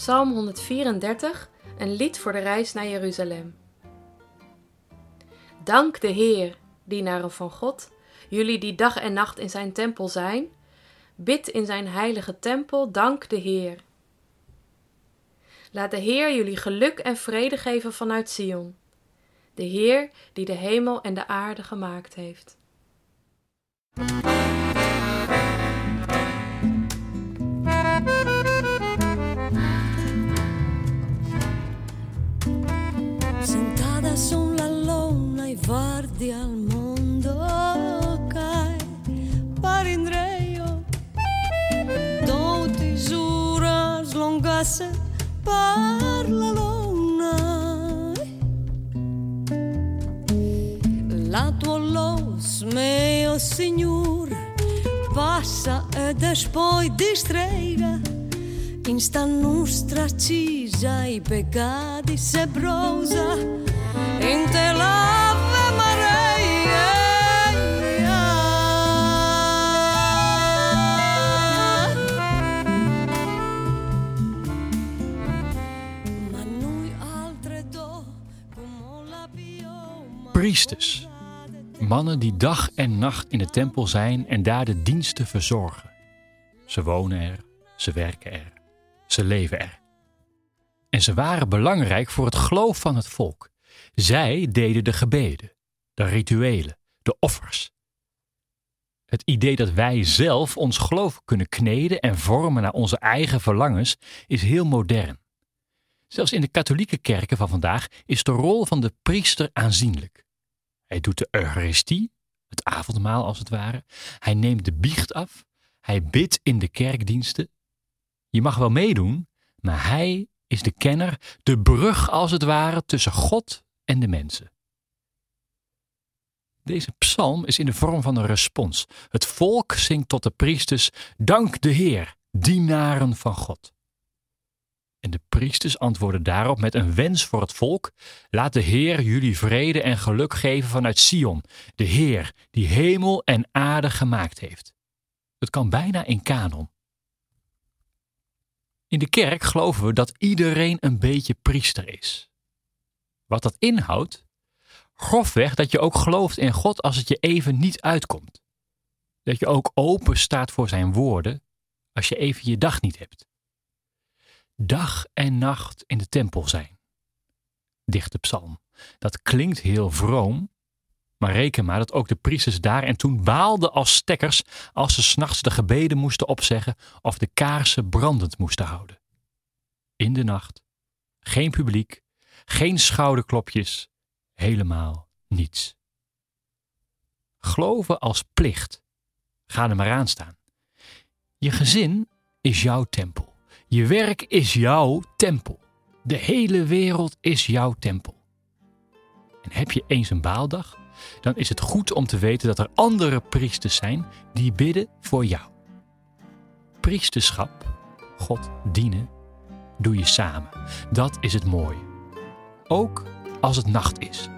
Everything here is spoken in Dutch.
Psalm 134, een lied voor de reis naar Jeruzalem. Dank de Heer, dienaren van God, jullie die dag en nacht in zijn tempel zijn. Bid in zijn heilige tempel, dank de Heer. Laat de Heer jullie geluk en vrede geven vanuit Sion. De Heer die de hemel en de aarde gemaakt heeft. Guardi al mondo cai parindreio do tesouras longasse per la lona La tua los mio signor passa e poi distraega Insta nostra cisa i peccati se brosa in te Priesters. Mannen die dag en nacht in de tempel zijn en daar de diensten verzorgen. Ze wonen er, ze werken er, ze leven er. En ze waren belangrijk voor het geloof van het volk. Zij deden de gebeden, de rituelen, de offers. Het idee dat wij zelf ons geloof kunnen kneden en vormen naar onze eigen verlangens is heel modern. Zelfs in de katholieke kerken van vandaag is de rol van de priester aanzienlijk. Hij doet de Eucharistie, het avondmaal als het ware. Hij neemt de biecht af. Hij bidt in de kerkdiensten. Je mag wel meedoen, maar hij is de kenner, de brug als het ware tussen God en de mensen. Deze psalm is in de vorm van een respons. Het volk zingt tot de priesters: Dank de Heer, dienaren van God. En de priesters antwoorden daarop met een wens voor het volk: Laat de Heer jullie vrede en geluk geven vanuit Sion, de Heer die hemel en aarde gemaakt heeft. Het kan bijna in kanon. In de kerk geloven we dat iedereen een beetje priester is. Wat dat inhoudt? Grofweg dat je ook gelooft in God als het je even niet uitkomt. Dat je ook open staat voor zijn woorden als je even je dag niet hebt dag en nacht in de tempel zijn. Dichte psalm. Dat klinkt heel vroom, maar reken maar dat ook de priesters daar en toen baalden als stekkers als ze s'nachts de gebeden moesten opzeggen of de kaarsen brandend moesten houden. In de nacht, geen publiek, geen schouderklopjes, helemaal niets. Geloven als plicht. Ga er maar aan staan. Je gezin is jouw tempel. Je werk is jouw tempel. De hele wereld is jouw tempel. En heb je eens een baaldag, dan is het goed om te weten dat er andere priesters zijn die bidden voor jou. Priesterschap, God dienen, doe je samen. Dat is het mooie. Ook als het nacht is.